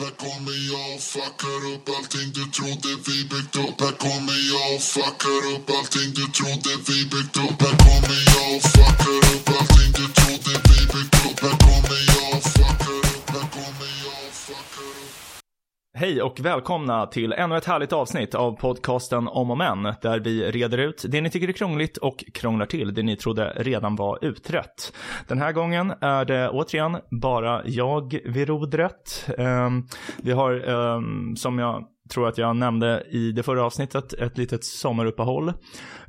Här kommer jag fuckar upp allting du trodde vi byggt upp Här kommer jag fuckar upp allting du trodde vi byggt upp Här kommer jag fuckar upp Hej och välkomna till ännu ett härligt avsnitt av podcasten Om och Men, där vi reder ut det ni tycker är krångligt och krånglar till det ni trodde redan var utrett. Den här gången är det återigen bara jag vid rodret. Um, vi har, um, som jag tror att jag nämnde i det förra avsnittet, ett litet sommaruppehåll.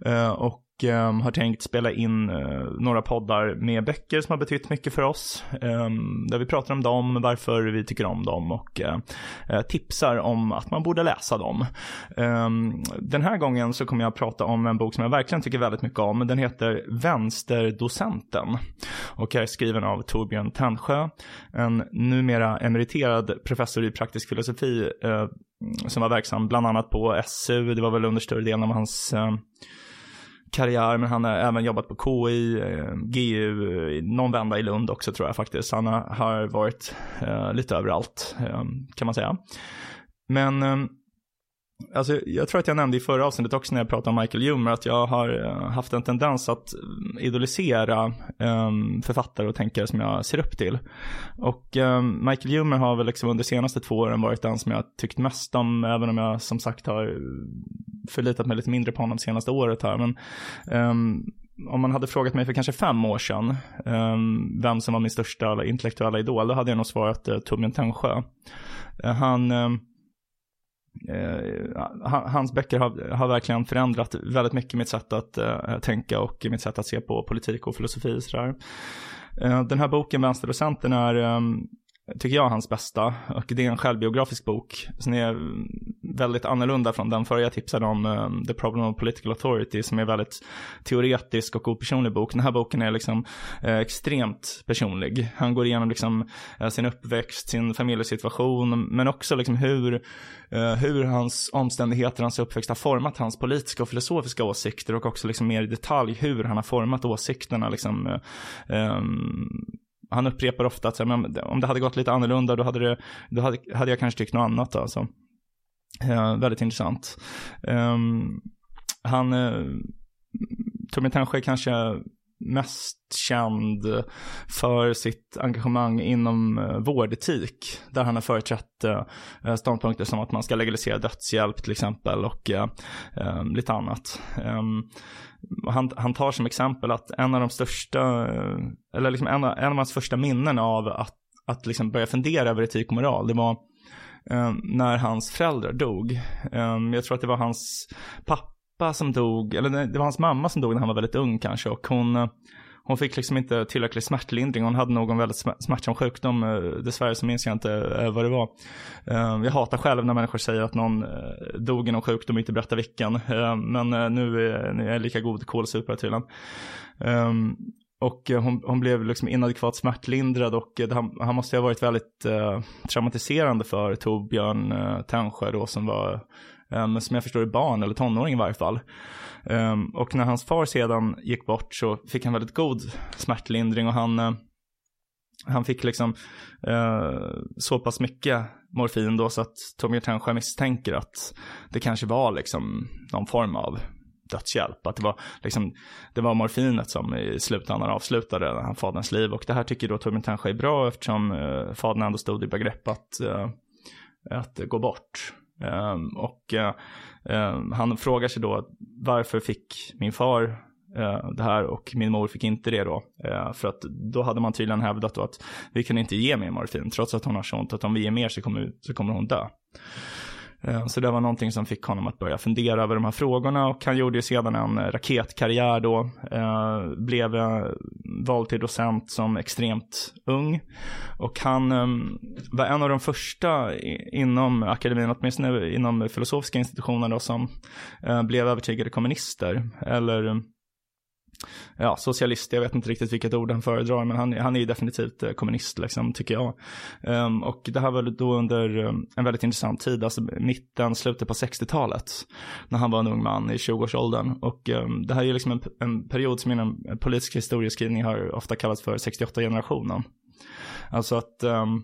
Eh, och ehm, har tänkt spela in eh, några poddar med böcker som har betytt mycket för oss. Ehm, där vi pratar om dem, varför vi tycker om dem och eh, tipsar om att man borde läsa dem. Ehm, den här gången så kommer jag att prata om en bok som jag verkligen tycker väldigt mycket om. Den heter Vänsterdocenten och är skriven av Torbjörn Tännsjö, en numera emeriterad professor i praktisk filosofi som var verksam bland annat på SU. Det var väl under större delen av hans eh, karriär, men han har även jobbat på KI, eh, GU, någon vända i Lund också tror jag faktiskt. Han har, varit eh, lite överallt, kan man säga. Men Alltså, jag tror att jag nämnde i förra avsnittet också när jag pratade om Michael Humer att jag har eh, haft en tendens att mm, idolisera um, författare och tänkare som jag ser upp till. Och um, Michael Humer har väl liksom under de senaste två åren varit den som jag tyckt mest om, även om jag som sagt har förlitat mig lite mindre på honom det senaste året här. Men um, om man hade frågat mig för kanske fem år sedan um, vem som var min största intellektuella idol, då hade jag nog svarat uh, Torbjörn Tännsjö. Uh, eh, han ehm, Eh, hans böcker har, har verkligen förändrat väldigt mycket mitt sätt att eh, tänka och mitt sätt att se på politik och filosofi. och Sådär. Eh, den här boken, Vänsterdocenten, är, ehm, tycker jag, hans bästa. Och det är en självbiografisk bok. Som är väldigt annorlunda från den förra jag tipsade om, ehm, The Problem of Political Authority, som är väldigt teoretisk och opersonlig bok. Den här boken är liksom eh, extremt personlig. Han går igenom liksom eh, sin uppväxt, sin familjesituation, men också liksom hur eh, hur hans omständigheter, hans uppväxt har format hans politiska och filosofiska åsikter och också liksom mer i detalj hur han har format åsikterna. Liksom, eh, ehm, han upprepar ofta att så här, men om det hade gått lite annorlunda då hade, det, då hade, hade jag kanske tyckt något annat. Alltså. Eh, väldigt intressant. Ehm, han, eh, Torbjörn Tännsjö kanske mest känd för sitt engagemang inom eh, vårdetik. Där han har företrätt eh, eh, ståndpunkter som att man ska legalisera dödshjälp till exempel och lite annat. Ehm, han, han tar som exempel att en av de största, eller liksom en, av- en av hans första minnen av att, att liksom börja fundera över etik och moral, det var eh, när hans föräldrar dog. Eh, jag tror att det var hans pappa som dog, eller det var hans mamma som dog när han var väldigt ung kanske och hon eh, hon fick liksom inte tillräcklig smärtlindring. Hon hade någon väldigt smärtsam sjukdom. Eh, dessvärre så minns jag inte eh, vad det var. Jag hatar själv när människor säger att någon dog i någon sjukdom och inte berättar vilken. Men nu är jag lika god kålsupare tydligen. Ehm, och hon, hon blev liksom inadekvat smärtlindrad och det han, han måste ha varit väldigt eh, traumatiserande för Torbjörn eh, Tännsjö då som var, um, som jag förstår är barn eller tonåring i varje fall. Um, och när hans far sedan gick bort så fick han väldigt god smärtlindring och han, uh, han fick liksom uh, så pass mycket morfin då så att Torbjörn Tännsjö misstänker att det kanske var liksom någon form av dödshjälp. Att det var, liksom, det var morfinet som i slutändan avslutade han faderns liv. Och det här tycker då Torbjörn Tännsjö är bra eftersom eh, fadern ändå stod i begrepp att, eh, att gå bort. Um, och uh, um, han frågar sig då varför fick min far uh, det här och min mor fick inte det då. Uh, för att då hade man tydligen hävdat då att vi kan inte ge mer morfin trots att hon har sånt att om vi ger mer så kommer, så kommer hon dö. Så det var någonting som fick honom att börja fundera över de här frågorna och han gjorde ju sedan en eh, raketkarriär då. Eh, blev eh, vald till docent som extremt ung. Och han ehm, var en av de första inom akademin, åtminstone inom filosofiska institutioner då, som blev övertygade kommunister. Eller ja, socialist, jag vet inte riktigt vilket ord han föredrar, men han, han är ju definitivt eh, kommunist, liksom, tycker jag. Um, och det här var då under eh, en väldigt intressant tid, alltså mitten, slutet på 60-talet, när han var en ung man i 20-årsåldern. Och um, det här är ju liksom en, en period som inom politisk historieskrivning har ofta kallats för 68-generationen. Alltså att Um,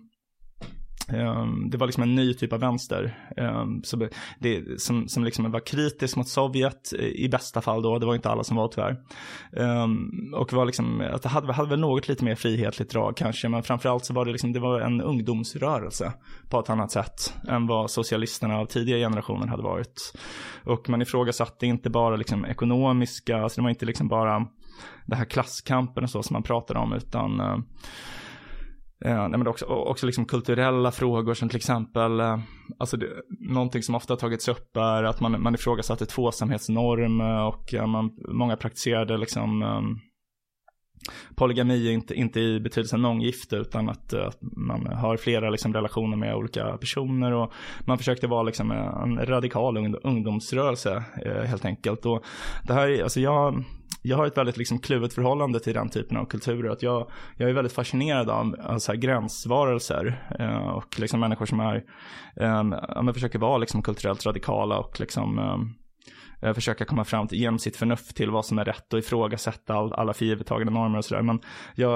Ehm, det var liksom en ny typ av vänster. Ehm, så det, som, som liksom var kritisk mot Sovjet eh, i bästa fall då, det var inte alla som var tyvärr. Ehm, och var liksom, att det hade, hade väl något lite mer frihetligt drag kanske, men framförallt så var det liksom, det var en ungdomsrörelse på ett annat sätt än vad socialisterna av tidigare generationer hade varit. Och man ifrågasatte inte bara liksom ekonomiska, alltså det var inte liksom bara den här klasskampen och så som man pratade om, utan eh, Eh, nej, men också, också liksom kulturella frågor som till exempel, eh, alltså det, någonting som ofta tagits upp är att man, man ifrågasatte tvåsamhetsnorm eh, och eh, man, många praktiserade liksom eh, polygami inte, inte i betydelsen månggifte utan att, eh, att man har flera liksom, relationer med olika personer och man försökte vara liksom, en radikal ungdomsrörelse eh, helt enkelt. Och det här, alltså jag, jag har ett väldigt liksom kluvet förhållande till den typen av kulturer. Att jag, jag är väldigt fascinerad av alltså gränsvarelser eh, och liksom människor som är, eh, försöker vara liksom kulturellt radikala och liksom eh, eh, Eh, försöka komma fram till, genom sitt förnuft till vad som är rätt och ifrågasätta all, alla förgivettagna normer och sådär. Men jag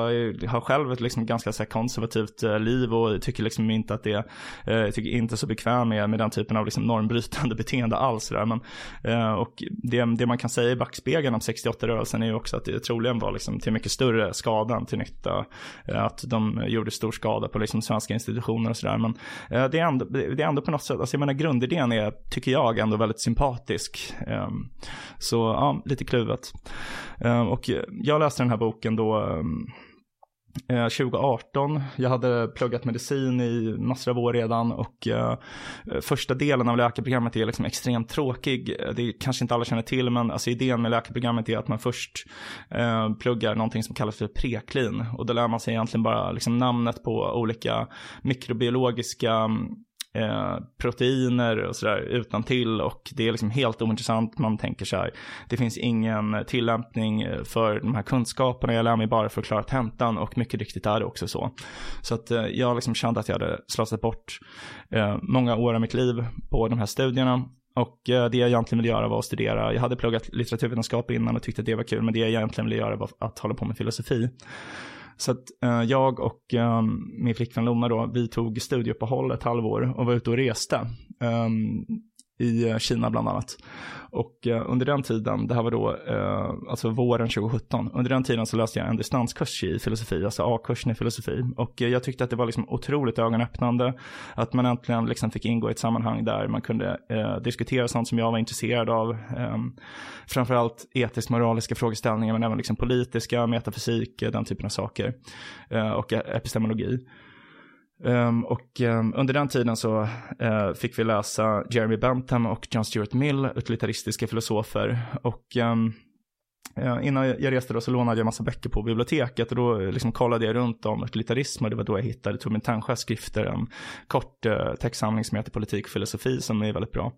har själv ett liksom ganska så konservativt eh, liv och tycker liksom inte att det, eh, jag tycker inte så bekväm med, med den typen av liksom normbrytande beteende alls. Där. Men, eh, och det, det man kan säga i backspegeln om 68-rörelsen är ju också att det troligen var liksom till mycket större skada än till nytta. Eh, att de gjorde stor skada på liksom svenska institutioner och sådär. Men eh, det, är ändå, det är ändå på något sätt, alltså jag menar grundidén är, tycker jag, ändå väldigt sympatisk. Ehm, så ja, lite kluvet. Ehm, och jag läste den här boken då ehm, eh, 2018. Jag hade pluggat medicin i massor av år redan och uh, första delen av läkarprogrammet är liksom extremt tråkig. Det kanske inte alla känner till men alltså idén med läkarprogrammet är att man först uh, pluggar någonting som kallas för preklin och då lär man sig egentligen bara liksom namnet på olika mikrobiologiska eh, proteiner och sådär utan till och det är liksom helt ointressant. Man tänker så här, det finns ingen tillämpning för de här kunskaperna. Jag lär mig bara för att klara tentan och mycket riktigt är det också så. Så att eh, jag liksom kände att jag hade slösat bort eh, många år av mitt liv på de här studierna och eh, det jag egentligen ville göra var att studera, jag hade pluggat litteraturvetenskap innan och tyckte att det var kul, men det jag egentligen ville göra var att hålla på med filosofi. Så att eh, jag och eh, min flickvän Lona då, vi tog studieuppehåll ett halvår och var ute och reste. Um, i eh, Kina bland annat. Och eh, under den tiden, det här var då eh, alltså våren 2017, under den tiden så läste jag en distanskurs i filosofi, alltså A-kursen i filosofi. Och jag tyckte att det var liksom otroligt ögonöppnande att man äntligen liksom fick ingå i ett sammanhang där man kunde diskutera sånt som jag var intresserad av. Ehm, framförallt etiskt moraliska frågeställningar men även liksom politiska, metafysik, den typen av saker. och epistemologi. Um, och um, under den tiden så uh, fick vi läsa Jeremy Bentham och John Stuart Mill, utilitaristiska filosofer. Och um, Eh, innan jag reste då så lånade jag massa böcker på biblioteket och då eh, liksom kollade jag runt om utilitarism och det var då jag hittade Torbjörn Tännsjös skrifter, en kort eh, textsamling som heter Politik och filosofi som är väldigt bra.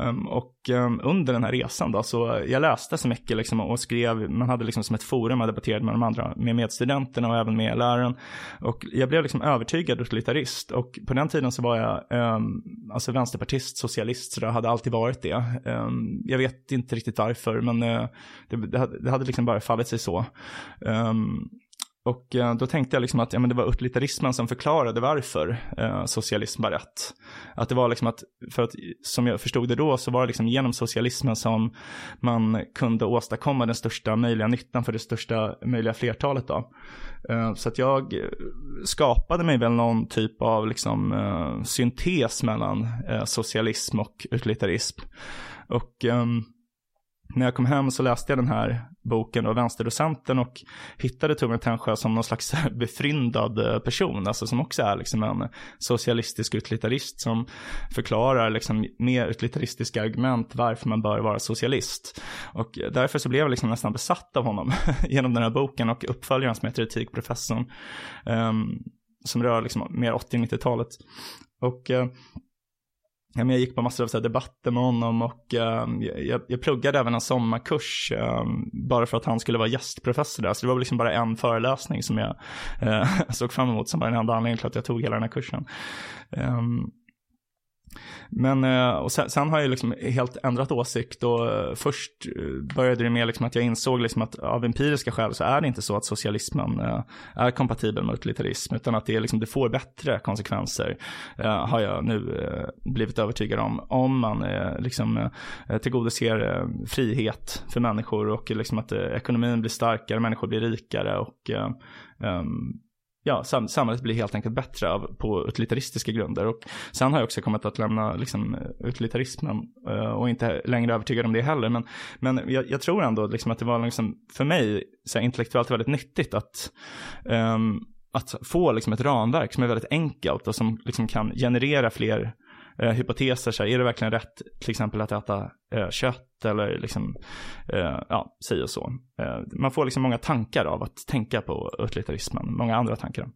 Ehm, och ehm, under den här resan då, så jag läste så mycket liksom och skrev, man hade liksom som ett forum, jag debatterade med de andra, med medstudenterna och även med läraren. Och jag blev liksom övertygad utilitarist och på den tiden så var jag ehm, alltså vänsterpartist, socialist, så det hade alltid varit det. jag vet inte riktigt varför, men det, det, hade, det hade liksom bara fallit sig så. Ehm, och eh, då tänkte jag liksom att ja, men det var utilitarismen som förklarade varför eh, socialism var rätt. Att det var liksom att, för att som jag förstod det då så var det liksom genom socialismen som man kunde åstadkomma den största möjliga nyttan för det största möjliga flertalet då. Eh, så att jag skapade mig väl någon typ av liksom eh, syntes mellan eh, socialism och utilitarism. Och um, när jag kom hem så läste jag den här boken av vänsterdocenten och hittade Torbjörn Tännsjö som någon slags befryndad eh, person, alltså som också är liksom en socialistisk utilitarist som förklarar liksom med utilitaristiska argument varför man bör vara socialist. Och därför så blev jag liksom nästan besatt av honom genom den här boken och uppföljaren som heter Etikprofessorn, um, som rör liksom mer 80-90-talet. Och uh, jag gick på massor av så debatter med honom och ehm, jag, jag pluggade även en sommarkurs ehm, bara för att han skulle vara gästprofessor där. Så det var liksom bara en föreläsning som jag eh, såg fram emot som var den enda anledningen till att jag tog hela den här kursen. Ehm, men, eh, och sen, sen, har jag liksom helt ändrat åsikt och eh, först eh, började det med liksom att jag insåg liksom att av empiriska skäl så är det inte så att socialismen är kompatibel med utilitarism utan att det, liksom, det får bättre konsekvenser har jag nu blivit övertygad om. Om man liksom tillgodoser frihet för människor och liksom att ekonomin blir starkare, människor blir rikare och um, ja, sam samhället blir helt enkelt bättre av, på utilitaristiska grunder. Och sen har jag också kommit att lämna liksom, utilitarismen uh, och inte längre övertygad om det heller. Men, men jag, jag tror ändå liksom, att det var liksom, för mig så här, intellektuellt väldigt nyttigt att um, att få liksom ett ramverk som är väldigt enkelt och som liksom kan generera fler eh, hypoteser. Så här, är det verkligen rätt till exempel att äta eh, kött eller liksom, eh, ja, säg och så. Eh, man får liksom många tankar av att tänka på utilitarismen, många andra tankar.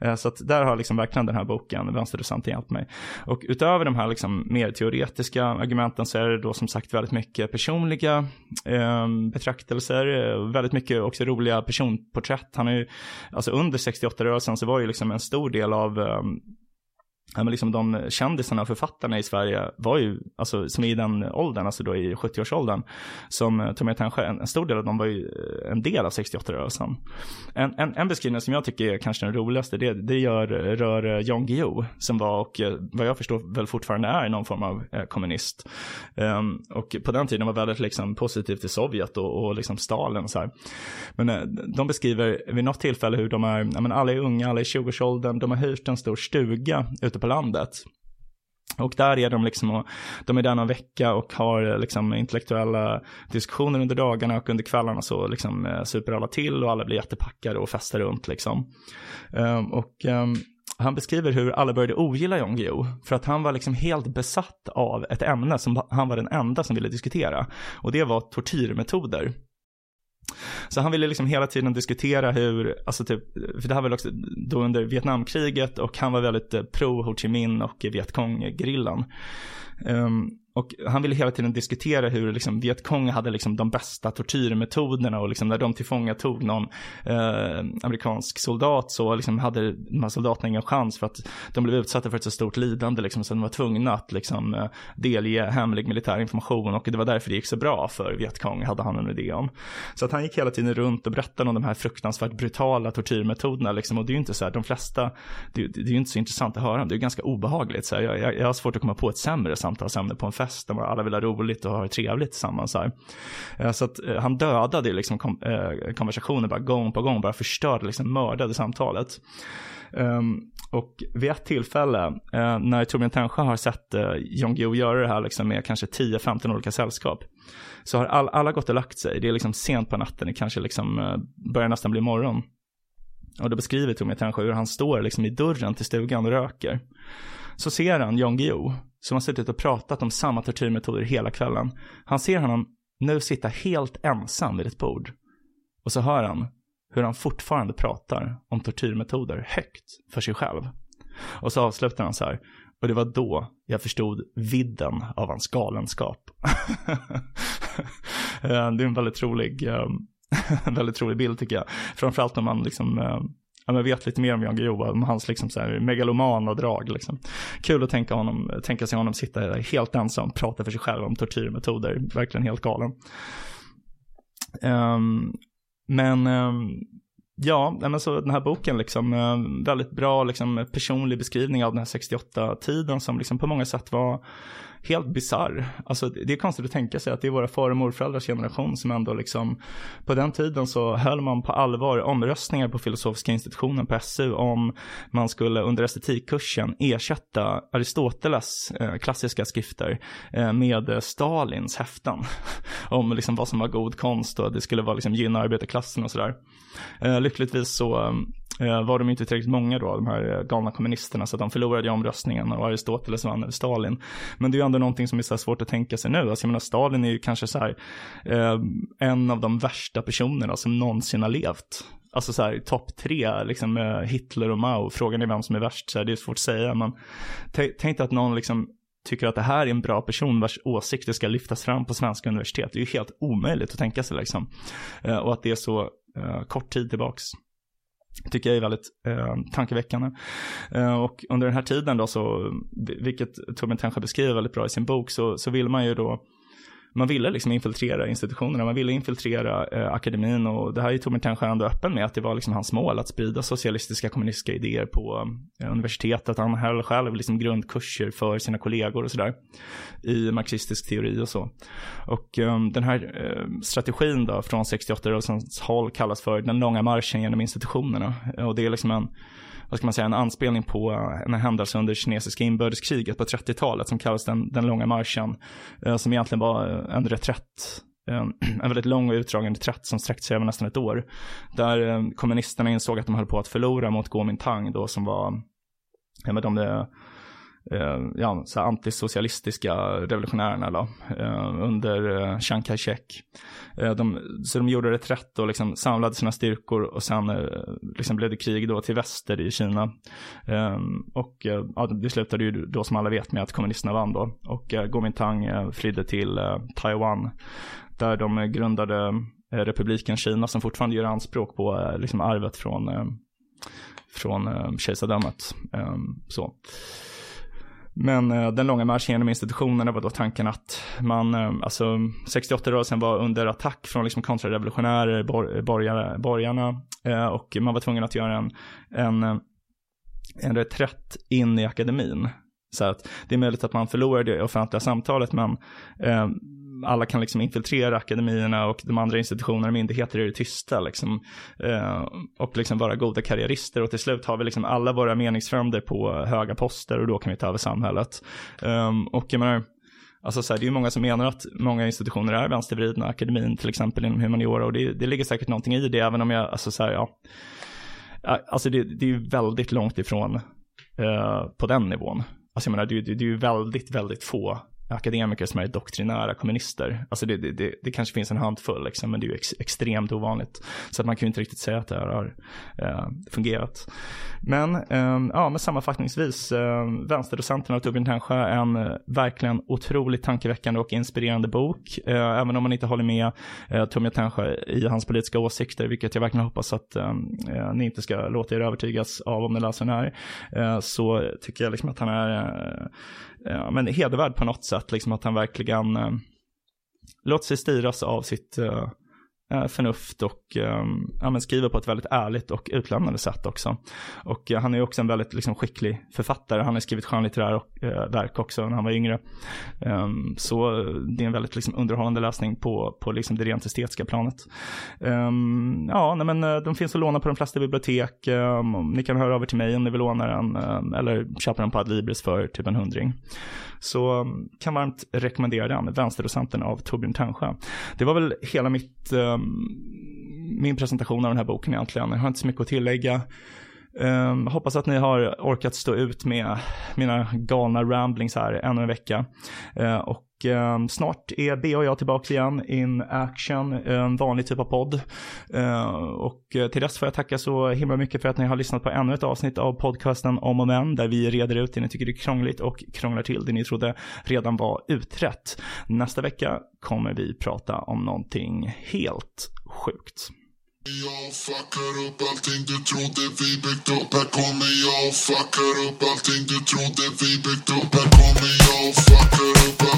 Eh, så att där har liksom verkligen den här boken, Vänsterdocenten, hjälpt mig. Och utöver de här liksom mer teoretiska argumenten så är det då som sagt väldigt mycket personliga ehm, eh, betraktelser, väldigt mycket också roliga personporträtt. Han är ju, alltså under 68-rörelsen så var ju liksom en stor del av ehm, Ja, men liksom de kändisarna och författarna i Sverige var ju, alltså som är i den åldern, alltså då i 70-årsåldern, som tog Tommy Tännsjö, en, en stor del av dem var ju eh, en del av 68-rörelsen. En, en, en, beskrivning som jag tycker är kanske den roligaste, det, det gör, rör eh, Jan Guillou, som var och vad jag förstår väl fortfarande är någon form av eh, kommunist. Um, och på den tiden var väldigt liksom positiv till Sovjet och, och liksom Stalin så här. Men eh, de beskriver vid något tillfälle hur de är, ja, men alla är unga, alla är 20-årsåldern, de har hyrt en stor stuga ute ute på landet. Och där är de liksom, och, de är där någon vecka och har liksom intellektuella diskussioner under dagarna och under kvällarna så liksom eh, super alla till och alla blir jättepackade och festar runt liksom. Ehm, och ehm, han beskriver hur alla började ogilla Jan Guillou för att han var liksom helt besatt av ett ämne som han var den enda som ville diskutera. Och det var tortyrmetoder. Så han ville liksom hela tiden diskutera hur, alltså typ, för det här var väl också då under Vietnamkriget och han var väldigt eh, pro Ho Chi Minh och Vietkong-grillan. Um, ehm, och han ville hela tiden diskutera hur liksom Vietkong hade liksom de bästa tortyrmetoderna och liksom när de tillfångatog någon eh, amerikansk soldat så liksom hade de här soldaterna ingen chans för att de blev utsatta för ett så stort lidande liksom så de var tvungna att liksom eh, delge hemlig militär information och det var därför det gick så bra för Vietkong hade han en idé om. Så att han gick hela tiden runt och berättade om de här fruktansvärt brutala tortyrmetoderna liksom och det är ju inte så här, de flesta, det, det är ju inte så intressant att höra om, det är ganska obehagligt så här, jag, jag, jag har svårt att komma på ett sämre samtalsämne på en fest fest där alla vill ha roligt och ha det trevligt tillsammans. Här. Eh, så att eh, han dödade liksom kom, eh, konversationer bara gång på gång, bara förstörde, liksom mördade samtalet. Um, och vid ett tillfälle eh, när Torbjörn Tännsjö har sett uh, Jan Guillou göra det här liksom, med kanske 10-15 olika sällskap så har all, alla gått och lagt sig. Det är liksom sent på natten, det kanske liksom börjar nästan bli morgon. Och då beskriver Torbjörn Tännsjö hur han står liksom i dörren till stugan och röker. Så ser han Jan Guillou som har suttit och pratat om samma tortyrmetoder hela kvällen. Han ser honom nu sitta helt ensam vid ett bord. Och så hör han hur han fortfarande pratar om tortyrmetoder högt för sig själv. Och så avslutar han så här. Och det var då jag förstod vidden av hans galenskap. Eh, det är en väldigt rolig, eh, väldigt rolig bild tycker jag. Framförallt om man liksom eh, ja, men vet lite mer om Jan Guillou, om hans liksom så här megaloman och drag. Liksom. Kul att tänka, honom, tänka sig honom sitta helt ensam, prata för sig själv om tortyrmetoder, verkligen helt galen. Um, men um, ja, men så den här boken liksom, ehm, väldigt bra liksom, personlig beskrivning av den här 68-tiden som liksom på många sätt var helt bisarr. Alltså det är konstigt att tänka sig att det är våra far och morföräldrars generation som ändå liksom, på den tiden så höll man på allvar omröstningar på filosofiska institutionen på SU om man skulle under estetikkursen ersätta Aristoteles eh, klassiska skrifter eh, med Stalins häften. om liksom vad som var god konst och det skulle vara liksom gynna arbetarklassen och sådär. Eh, lyckligtvis så eh, Eh, var de inte tillräckligt många då, de här eh, galna kommunisterna, så att de förlorade ju omröstningen och Aristoteles vann över Stalin. Men det är ju ändå någonting som är så svårt att tänka sig nu. Alltså jag menar, Stalin är ju kanske så här, eh, en av de värsta personerna som någonsin har levt. Alltså så här, topp tre, liksom Hitler och Mao, frågan är vem som är värst, så här, det är svårt att säga, men tänk att någon liksom tycker att det här är en bra person vars åsikter ska lyftas fram på svenska universitet. Det är ju helt omöjligt att tänka sig liksom. Eh, och att det är så eh, kort tid tillbaks tycker jag är väldigt eh, tankeväckande. Eh, och under den här tiden då så, vilket Torbjörn Tännsjö beskriver väldigt bra i sin bok, så, så vill man ju då man ville liksom infiltrera institutionerna, man ville infiltrera eh, akademin och det här är Torbjörn Tännsjö ändå öppen med att det var liksom hans mål att sprida socialistiska kommunistiska idéer på eh, universitetet. Han höll själv liksom grundkurser för sina kollegor och sådär i marxistisk teori och så. Och eh, den här eh, strategin då från 68-rörelsens håll kallas för den långa marschen genom institutionerna och det är liksom en vad ska man säga, en anspelning på eh, en händelse under kinesiska inbördeskriget på 30-talet som kallas den, den långa marschen. Eh, som egentligen var eh, en reträtt eh, en väldigt lång och utdragen reträtt som sträckte sig över nästan ett år. Där kommunisterna insåg att de höll på att förlora mot Kuomintang då som var, ja men de Eh, ja, så antisocialistiska revolutionärerna då, eh, under eh, Chiang Kai-shek. Eh, de, så de gjorde reträtt och liksom samlade sina styrkor och sen eh, liksom blev det krig då till väster i Kina. Eh, och eh, ja, det slutade ju då som alla vet med att kommunisterna vann då och eh, Kuomintang eh, flydde till Taiwan där de grundade republiken Kina som fortfarande gör anspråk på liksom arvet från, från kejsardömet. Så. Men eh, den långa marschen genom institutionerna var då tanken att man, eh, alltså 68-rörelsen var under attack från liksom kontrarevolutionärer, bor, eh, borgare, borgarna eh, och man var tvungen att göra en, en, eh, en reträtt in i akademin. Så att det är möjligt att man förlorar det offentliga samtalet men eh, alla kan liksom infiltrera akademierna och de andra institutionerna och myndigheter är det tysta liksom. Eh, och liksom vara goda karriärister och till slut har vi liksom alla våra meningsfränder på höga poster och då kan vi ta över samhället. Eh, och jag menar, Alltså så här, det är ju många som menar att många institutioner är vänstervridna, akademin till exempel inom humaniora och det, det ligger säkert någonting i det även om jag, alltså så här, ja, alltså det, det är ju väldigt långt ifrån eh, på den nivån. Alltså jag menar, det, det, det är ju väldigt, väldigt få akademiker som är doktrinära kommunister. Alltså det, det, det, det kanske finns en handfull, liksom, men det är ju ex, extremt ovanligt. Så att man kan ju inte riktigt säga att det här har eh, fungerat. Men, eh, ja, men sammanfattningsvis, eh, Vänsterdocenterna och Torbjörn Tännsjö, en eh, verkligen otroligt tankeväckande och inspirerande bok. Eh, även om man inte håller med eh, Torbjörn Tännsjö i hans politiska åsikter, vilket jag verkligen hoppas att ehm, eh, ni inte ska låta er övertygas av om ni läser den här, eh, så tycker jag liksom att han är eh, ja, men hedervärd på något sätt, liksom att han verkligen eh, låter sig styras av sitt Eh, Eh, förnuft och ehm, ja, men skriver på ett väldigt ärligt och utlämnande sätt också. Och eh, han är också en väldigt liksom, skicklig författare. Han har skrivit skönlitterära eh, verk också när han var yngre. Um, så det är en väldigt liksom, underhållande läsning på, på liksom, det rent estetiska planet. Um, ja, nej, men de finns att låna på de flesta bibliotek. Um, ni kan höra av er till mig om ni vill låna den eller köpa den på Adlibris för typ en hundring. Så kan varmt rekommendera den, Vänsterdocenten av Torbjörn Tännsjö. Det var väl hela mitt Ehm, min presentation av den här boken egentligen. Jag har inte så mycket att tillägga. Um, hoppas att ni har orkat stå ut med mina galna ramblings här ännu en vecka. Uh, och um, snart är B och jag tillbaka igen in action, en vanlig typ av podd. Uh, och eh, till dess får jag tacka så himla mycket för att ni har lyssnat på ännu ett avsnitt av podcasten Om och Men där vi reder ut det ni tycker är krångligt och krånglar till det ni trodde redan var utrett. Nästa vecka kommer vi prata om någonting helt sjukt. Jag fuckar upp allting du trodde vi byggt upp Här kommer jag och fuckar upp allting du trodde vi byggt upp Här kommer jag och fuckar upp allting